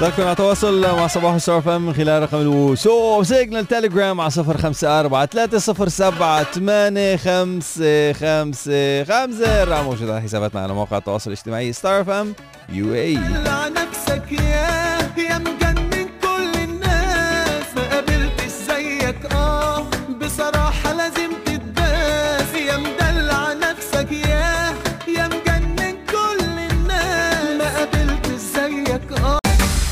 ضلكم على تواصل مع صباح السعر فم من خلال رقم الواتساب سيجنال تليجرام على صفر خمسة أربعة ثلاثة صفر سبعة ثمانية خمسة خمسة خمسة. الرقم موجود على حساباتنا على مواقع التواصل الاجتماعي ستار أف إم UAE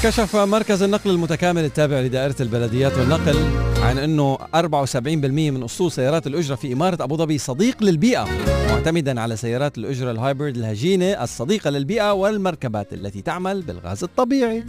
كشف مركز النقل المتكامل التابع لدائرة البلديات والنقل عن أنه 74% من أسطول سيارات الأجرة في إمارة أبو ظبي صديق للبيئة معتمدا على سيارات الأجرة الهايبرد الهجينة الصديقة للبيئة والمركبات التي تعمل بالغاز الطبيعي.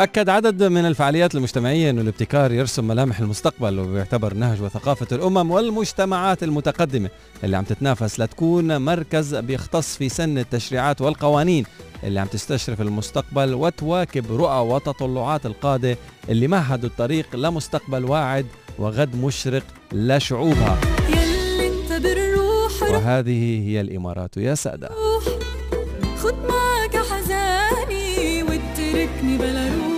أكد عدد من الفعاليات المجتمعية أن الابتكار يرسم ملامح المستقبل وبيعتبر نهج وثقافة الأمم والمجتمعات المتقدمة اللي عم تتنافس لتكون مركز بيختص في سن التشريعات والقوانين اللي عم تستشرف المستقبل وتواكب رؤى وتطلعات القادة اللي مهدوا الطريق لمستقبل واعد وغد مشرق لشعوبها. وهذه هي الإمارات يا سادة. خد معك حزاني واتركني بلا روح.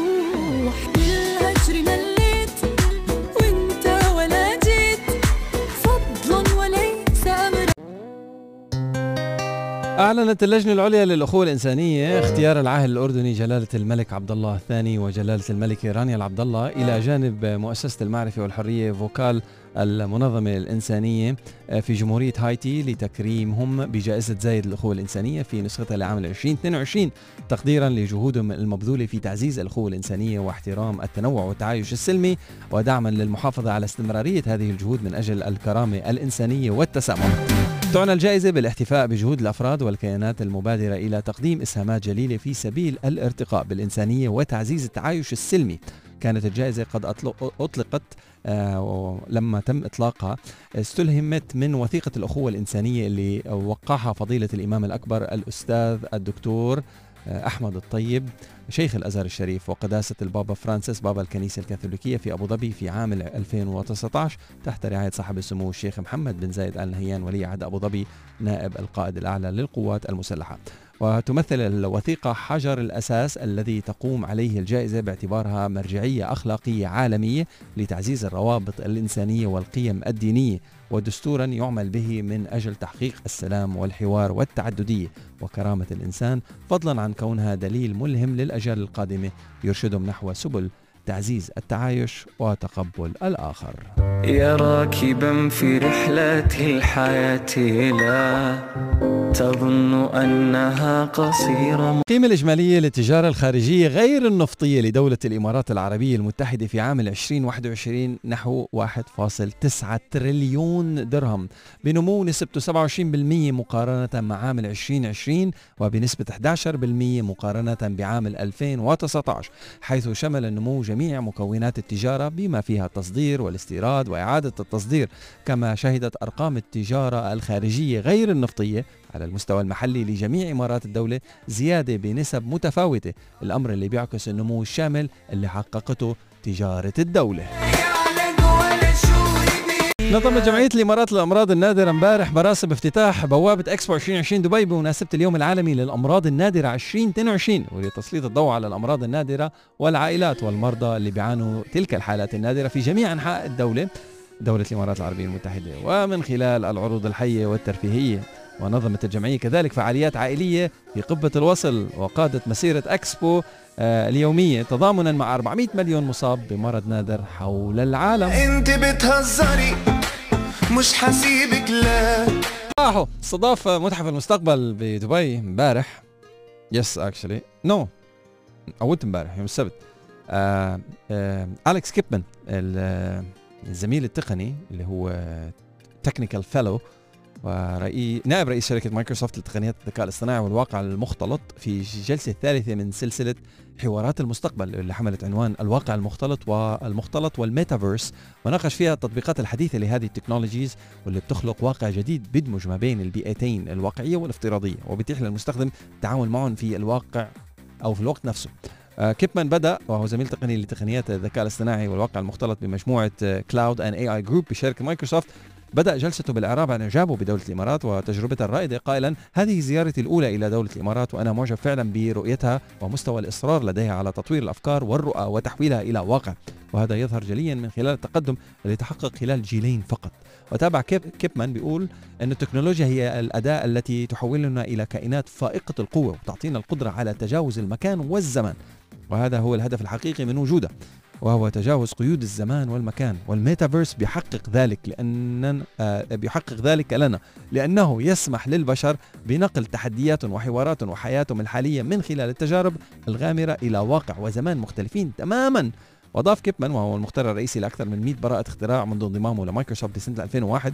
أعلنت اللجنة العليا للأخوة الإنسانية اختيار العاهل الأردني جلالة الملك عبد الله الثاني وجلالة الملكة رانيا العبد الله إلى جانب مؤسسة المعرفة والحرية فوكال المنظمة الإنسانية في جمهورية هايتي لتكريمهم بجائزة زايد الأخوة الإنسانية في نسختها لعام 2022 تقديرا لجهودهم المبذولة في تعزيز الأخوة الإنسانية واحترام التنوع والتعايش السلمي ودعما للمحافظة على استمرارية هذه الجهود من أجل الكرامة الإنسانية والتسامح. تعنى الجائزة بالاحتفاء بجهود الأفراد والكيانات المبادرة إلى تقديم إسهامات جليلة في سبيل الارتقاء بالإنسانية وتعزيز التعايش السلمي. كانت الجائزة قد أطلق- أطلقت آه، لما تم إطلاقها استلهمت من وثيقة الأخوة الإنسانية اللي وقعها فضيلة الإمام الأكبر الأستاذ الدكتور أحمد الطيب شيخ الأزهر الشريف وقداسة البابا فرانسيس بابا الكنيسة الكاثوليكية في أبو ظبي في عام 2019 تحت رعاية صاحب السمو الشيخ محمد بن زايد آل نهيان ولي عهد أبو ظبي نائب القائد الأعلى للقوات المسلحة. وتمثل الوثيقة حجر الأساس الذي تقوم عليه الجائزة باعتبارها مرجعية أخلاقية عالمية لتعزيز الروابط الإنسانية والقيم الدينية. ودستورا يعمل به من أجل تحقيق السلام والحوار والتعددية. وكرامة الإنسان فضلا عن كونها دليل ملهم للأجيال القادمة. يرشدهم نحو سبل تعزيز التعايش وتقبل الآخر. يا راكبا في رحلة الحياة لا تظن أنها قصيرة. القيمة الإجمالية للتجارة الخارجية غير النفطية لدولة الإمارات العربية المتحدة في عام 2021 نحو 1.9 تريليون درهم بنمو نسبته 27% مقارنة مع عام 2020 وبنسبة 11% مقارنة بعام 2019 حيث شمل النمو جميع مكونات التجارة بما فيها التصدير والاستيراد وإعادة التصدير كما شهدت أرقام التجارة الخارجية غير النفطية على المستوى المحلي لجميع إمارات الدولة زيادة بنسب متفاوتة الأمر اللي بيعكس النمو الشامل اللي حققته تجارة الدولة. نظمت جمعية الإمارات للأمراض النادرة امبارح مراسم افتتاح بوابة إكسبو 2020 دبي بمناسبة اليوم العالمي للأمراض النادرة 2022 ولتسليط الضوء على الأمراض النادرة والعائلات والمرضى اللي بيعانوا تلك الحالات النادرة في جميع أنحاء الدولة دولة الإمارات العربية المتحدة. ومن خلال العروض الحية والترفيهية ونظمت الجمعية كذلك فعاليات عائلية في قبة الوصل وقادت مسيرة أكسبو اليومية. تضامنا مع 400 مليون مصاب بمرض نادر حول العالم. انت بتهزري مش حسيبك لا. راحوا استضاف متحف المستقبل بدبي امبارح. Yes actually no أول امبارح يوم السبت. آه آه اليكس كيبمان ال- آه، الزميل التقني اللي هو technical fellow ورئي نائب رئيس شركة مايكروسوفت لتقنيات الذكاء الاصطناعي والواقع المختلط في الجلسة الثالثة من سلسلة حوارات المستقبل اللي حملت عنوان الواقع المختلط والمختلط والميتافيرس وناقش فيها التطبيقات الحديثة لهذه ال technologies واللي بتخلق واقع جديد بيدمج ما بين البيئتين الواقعية والافتراضية. وبيتيح للمستخدم التعامل معهم في الواقع أو في الوقت نفسه. آه، كيبمان بدأ وهو زميل تقني لتقنيات الذكاء الاصطناعي والواقع المختلط بمجموعة Cloud and AI Group بشركة مايكروسوفت. بدأ جلسته بالإعراب عن إعجابه بدولة الإمارات وتجربتها الرائدة قائلا هذه زيارتي الأولى إلى دولة الإمارات وأنا معجب فعلا برؤيتها ومستوى الإصرار لديها على تطوير الأفكار والرؤى وتحويلها إلى واقع. وهذا يظهر جليا من خلال التقدم الذي تحقق خلال جيلين فقط. وتابع كيب كيبمان بيقول أن التكنولوجيا هي الأداة التي تحولنا إلى كائنات فائقة القوة وتعطينا القدرة على تجاوز المكان والزمن وهذا هو الهدف الحقيقي من وجوده. وهو تجاوز قيود الزمان والمكان. والميتافيرس بيحقق ذلك لأن آه، بيحقق ذلك لنا. لأنه يسمح للبشر بنقل تحديات وحوارات وحياتهم الحالية من خلال التجارب الغامرة إلى واقع وزمان مختلفين تماما. وأضاف كيبمان وهو المخترع الرئيسي لأكثر من 100 براءة اختراع منذ انضمامه لمايكروسوفت سنة 2001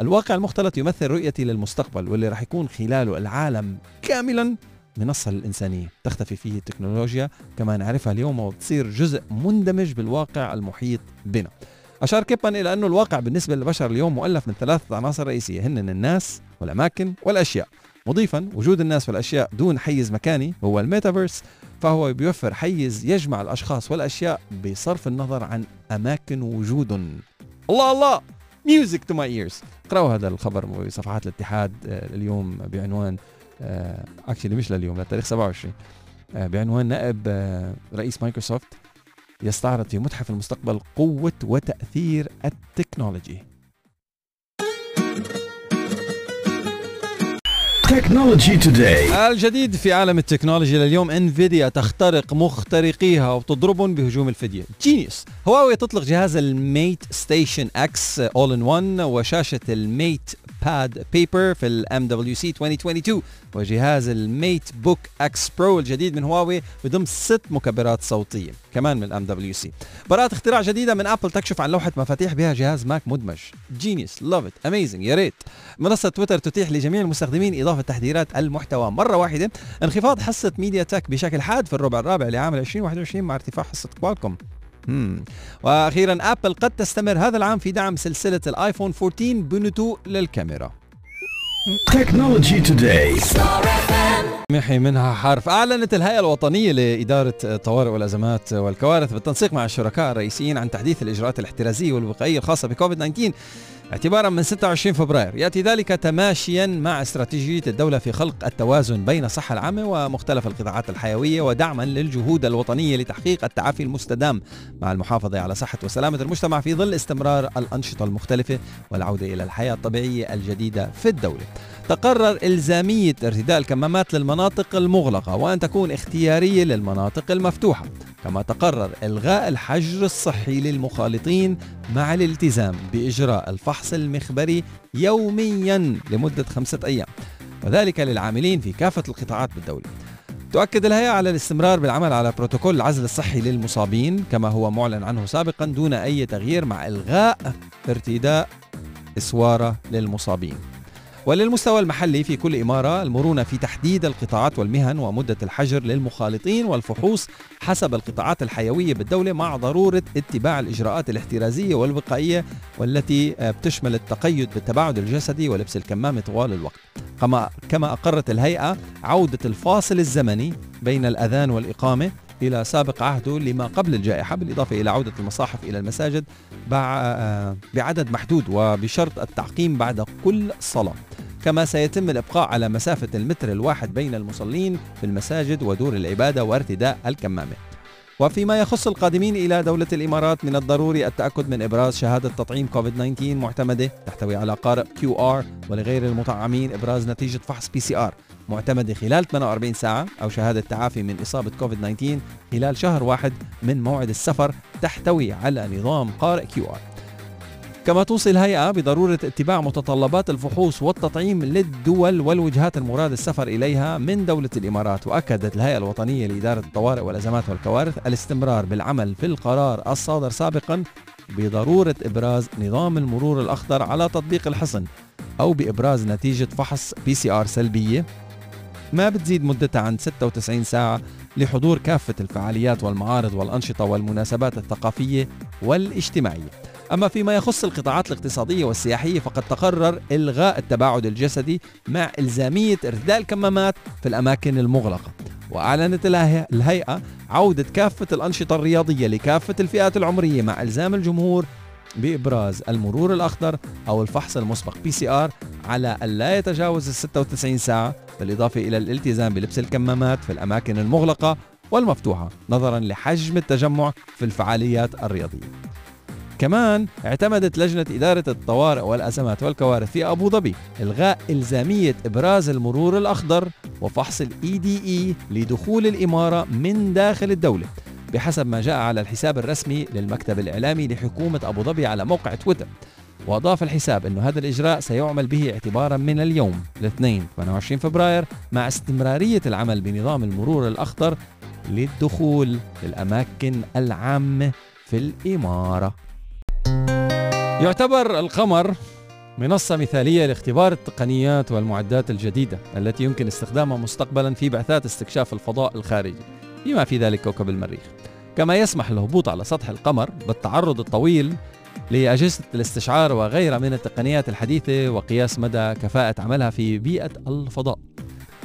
الواقع المختلط يمثل رؤيتي للمستقبل واللي راح يكون خلاله العالم كاملا. منصة للإنسانية تختفي فيه التكنولوجيا كما نعرفها اليوم وتصير جزء مندمج بالواقع المحيط بنا. أشار كيبمان إلى أنه الواقع بالنسبة للبشر اليوم مؤلف من ثلاثة عناصر رئيسية هن الناس والأماكن والأشياء. مضيفا وجود الناس والأشياء دون حيز مكاني هو الميتافيرس فهو بيوفر حيز يجمع الأشخاص والأشياء بصرف النظر عن أماكن وجودهم الله الله! music to my ears اقرأوا هذا الخبر بصفحات الاتحاد آه، اليوم بعنوان actually مش لليوم للتاريخ 27 آه، بعنوان نائب آه، رئيس مايكروسوفت يستعرض في متحف المستقبل قوة وتأثير التكنولوجي. Technology Today. الجديد في عالم التكنولوجيا لليوم انفيديا تخترق مخترقيها وتضربهم بهجوم الفدية genius هواوي تطلق جهاز ال MateStation X all in 1 وشاشة ال Mate Pad Paper في ال MWC 2022 وجهاز ال MateBook X Pro الجديد من هواوي بضم ست مكبرات صوتية كمان من ال MWC براءة اختراع جديدة من ابل تكشف عن لوحة مفاتيح بها جهاز ماك مدمج. genius love it amazing يا ريت. منصة تويتر تتيح لجميع المستخدمين إضافة تحذيرات المحتوى مرة واحدة. انخفاض حصة ميديا تك بشكل حاد في الربع الرابع لعام 2021 مع ارتفاع حصة كوالكوم مم. وأخيرا ابل قد تستمر هذا العام في دعم سلسلة الايفون 14 بنتوء للكاميرا Technology Today. محي منها حرف أعلنت الهيئة الوطنية لإدارة الطوارئ والأزمات والكوارث بالتنسيق مع الشركاء الرئيسيين عن تحديث الإجراءات الاحترازية والوقائية الخاصة بكوفيد 19 اعتبارا من 26 فبراير. يأتي ذلك تماشيا مع استراتيجية الدولة في خلق التوازن بين الصحة العامة ومختلف القطاعات الحيوية ودعما للجهود الوطنية لتحقيق التعافي المستدام مع المحافظة على صحة وسلامة المجتمع في ظل استمرار الأنشطة المختلفة والعودة إلى الحياة الطبيعية الجديدة في الدولة. تقرر إلزامية ارتداء الكمامات للمناطق المغلقة وأن تكون اختيارية للمناطق المفتوحة كما تقرر إلغاء الحجر الصحي للمخالطين مع الالتزام بإجراء الفحص المخبري يوميا لمدة خمسة أيام وذلك للعاملين في كافة القطاعات بالدولة. تؤكد الهيئة على الاستمرار بالعمل على بروتوكول العزل الصحي للمصابين كما هو معلن عنه سابقا دون أي تغيير مع إلغاء ارتداء إسوارة للمصابين. وللمستوى المحلي في كل إمارة المرونة في تحديد القطاعات والمهن ومدة الحجر للمخالطين والفحوص حسب القطاعات الحيوية بالدولة مع ضرورة اتباع الإجراءات الاحترازية والوقائية والتي بتشمل التقيد بالتباعد الجسدي ولبس الكمامة طوال الوقت. كما أقرت الهيئة عودة الفاصل الزمني بين الأذان والإقامة إلى سابق عهده لما قبل الجائحة بالإضافة إلى عودة المصاحف إلى المساجد بع- بعدد محدود وبشرط التعقيم بعد كل صلاة. كما سيتم الإبقاء على مسافة المتر الواحد بين المصلين في المساجد ودور العبادة وارتداء الكمامة. وفيما يخص القادمين إلى دولة الإمارات من الضروري التأكد من إبراز شهادة تطعيم كوفيد 19 معتمدة تحتوي على QR ولغير المطعمين إبراز نتيجة فحص PCR معتمدة خلال 48 ساعة أو شهادة تعافي من إصابة كوفيد 19 خلال شهر واحد من موعد السفر تحتوي على نظام QR. كما توصي الهيئة بضرورة اتباع متطلبات الفحوص والتطعيم للدول والوجهات المراد السفر إليها من دولة الإمارات. وأكدت الهيئة الوطنية لإدارة الطوارئ والأزمات والكوارث الاستمرار بالعمل في القرار الصادر سابقا بضرورة إبراز نظام المرور الأخضر على تطبيق الحصن أو بإبراز نتيجة فحص PCR سلبية. ما بتزيد مدتها عن 96 ساعة لحضور كافة الفعاليات والمعارض والأنشطة والمناسبات الثقافية والاجتماعية. أما فيما يخص القطاعات الاقتصادية والسياحية فقد تقرر إلغاء التباعد الجسدي مع إلزامية إرتداء الكمامات في الأماكن المغلقة. وأعلنت الهي- الهيئة عودة كافة الأنشطة الرياضية لكافة الفئات العمرية مع إلزام الجمهور بإبراز المرور الأخضر أو الفحص المسبق PCR على ألا يتجاوز ال 96 ساعة بالإضافة إلى الالتزام بلبس الكمامات في الأماكن المغلقة والمفتوحة نظرا لحجم التجمع في الفعاليات الرياضية. كمان اعتمدت لجنة إدارة الطوارئ والأزمات والكوارث في أبو ظبي إلغاء إلزامية إبراز المرور الأخضر وفحص دي إي لدخول الإمارة من داخل الدولة بحسب ما جاء على الحساب الرسمي للمكتب الإعلامي لحكومة أبو ظبي على موقع تويتر. وأضاف الحساب أن هذا الإجراء سيعمل به اعتبارا من اليوم الاثنين 28 فبراير مع استمرارية العمل بنظام المرور الأخضر للدخول للأماكن العامة في الإمارة. يعتبر القمر منصة مثالية لاختبار التقنيات والمعدات الجديدة التي يمكن استخدامها مستقبلا في بعثات استكشاف الفضاء الخارجي بما في ذلك كوكب المريخ. كما يسمح الهبوط على سطح القمر بالتعرض الطويل لأجهزة الاستشعار وغيرها من التقنيات الحديثة وقياس مدى كفاءة عملها في بيئة الفضاء.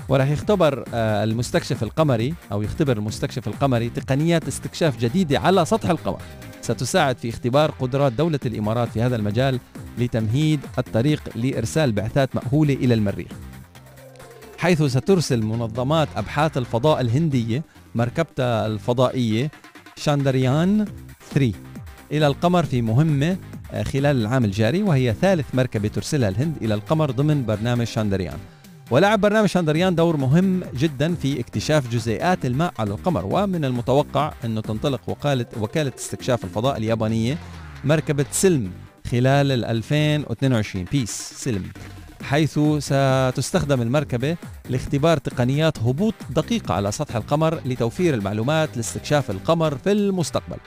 وراح يختبر آه، المستكشف القمري أو يختبر المستكشف القمري تقنيات استكشاف جديدة على سطح القمر. ستساعد في اختبار قدرات دولة الإمارات في هذا المجال لتمهيد الطريق لإرسال بعثات مأهولة إلى المريخ. حيث سترسل منظمات أبحاث الفضاء الهندية مركبتها الفضائية شاندريان 3 إلى القمر في مهمة آه، خلال العام الجاري وهي ثالث مركبة ترسلها الهند إلى القمر ضمن برنامج شاندريان. ولعب برنامج شاندريان دور مهم جدا في اكتشاف جزيئات الماء على القمر ومن المتوقع أنه تنطلق وكالة, وكالة استكشاف الفضاء اليابانية مركبة SLIM خلال ال 2022 بيس SLIM حيث ستستخدم المركبة لاختبار تقنيات هبوط دقيقة على سطح القمر لتوفير المعلومات لاستكشاف القمر في المستقبل.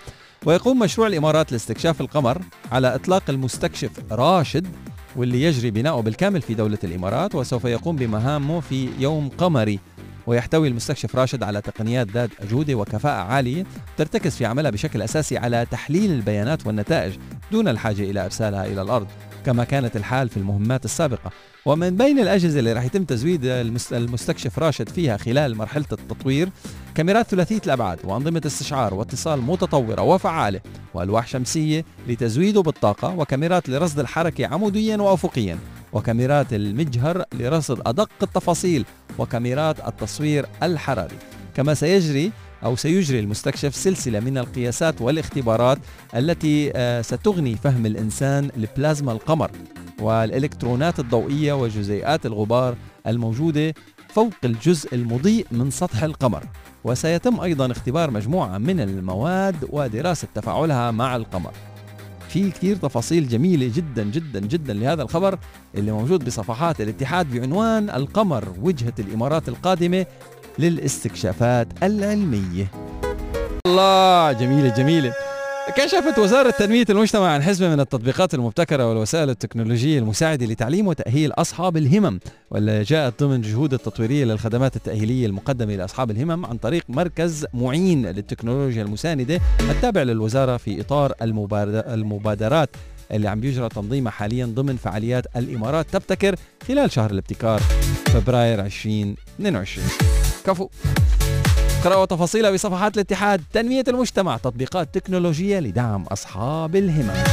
ويقوم مشروع الإمارات لاستكشاف القمر على إطلاق المستكشف راشد واللي يجري بناؤه بالكامل في دولة الإمارات وسوف يقوم بمهامه في يوم قمري. ويحتوي المستكشف راشد على تقنيات ذات جودة وكفاءة عالية ترتكز في عملها بشكل أساسي على تحليل البيانات والنتائج دون الحاجة إلى إرسالها إلى الأرض. كما كانت الحال في المهمات السابقة. ومن بين الأجهزة اللي راح يتم تزويد المستكشف راشد فيها خلال مرحلة التطوير كاميرات ثلاثية الأبعاد وأنظمة استشعار واتصال متطورة وفعالة وألواح شمسية لتزويده بالطاقة وكاميرات لرصد الحركة عموديا وأفقيا وكاميرات المجهر لرصد أدق التفاصيل وكاميرات التصوير الحراري. كما سيجري أو سيجري المستكشف سلسلة من القياسات والاختبارات التي آه، ستغني فهم الإنسان لبلازما القمر والإلكترونات الضوئية وجزيئات الغبار الموجودة فوق الجزء المضيء من سطح القمر. وسيتم أيضا اختبار مجموعة من المواد ودراسة تفاعلها مع القمر. في كثير تفاصيل جميلة جدا جدا جدا لهذا الخبر اللي موجود بصفحات الاتحاد بعنوان القمر وجهة الإمارات القادمة للاستكشافات العلمية. الله جميلة جميلة. كشفت وزارة تنمية المجتمع عن حزمة من التطبيقات المبتكرة والوسائل التكنولوجية المساعدة لتعليم وتأهيل أصحاب الهمم واللي جاءت ضمن جهود التطويرية للخدمات التأهيلية المقدمة لأصحاب الهمم عن طريق مركز معين للتكنولوجيا المساندة التابع للوزارة في إطار المبادرات اللي عم بيجرى تنظيمها حاليا ضمن فعاليات الإمارات تبتكر خلال شهر الابتكار فبراير 2022 كفو. اقرأوا تفاصيلها بصفحات الاتحاد تنمية المجتمع تطبيقات تكنولوجية لدعم أصحاب الهمم.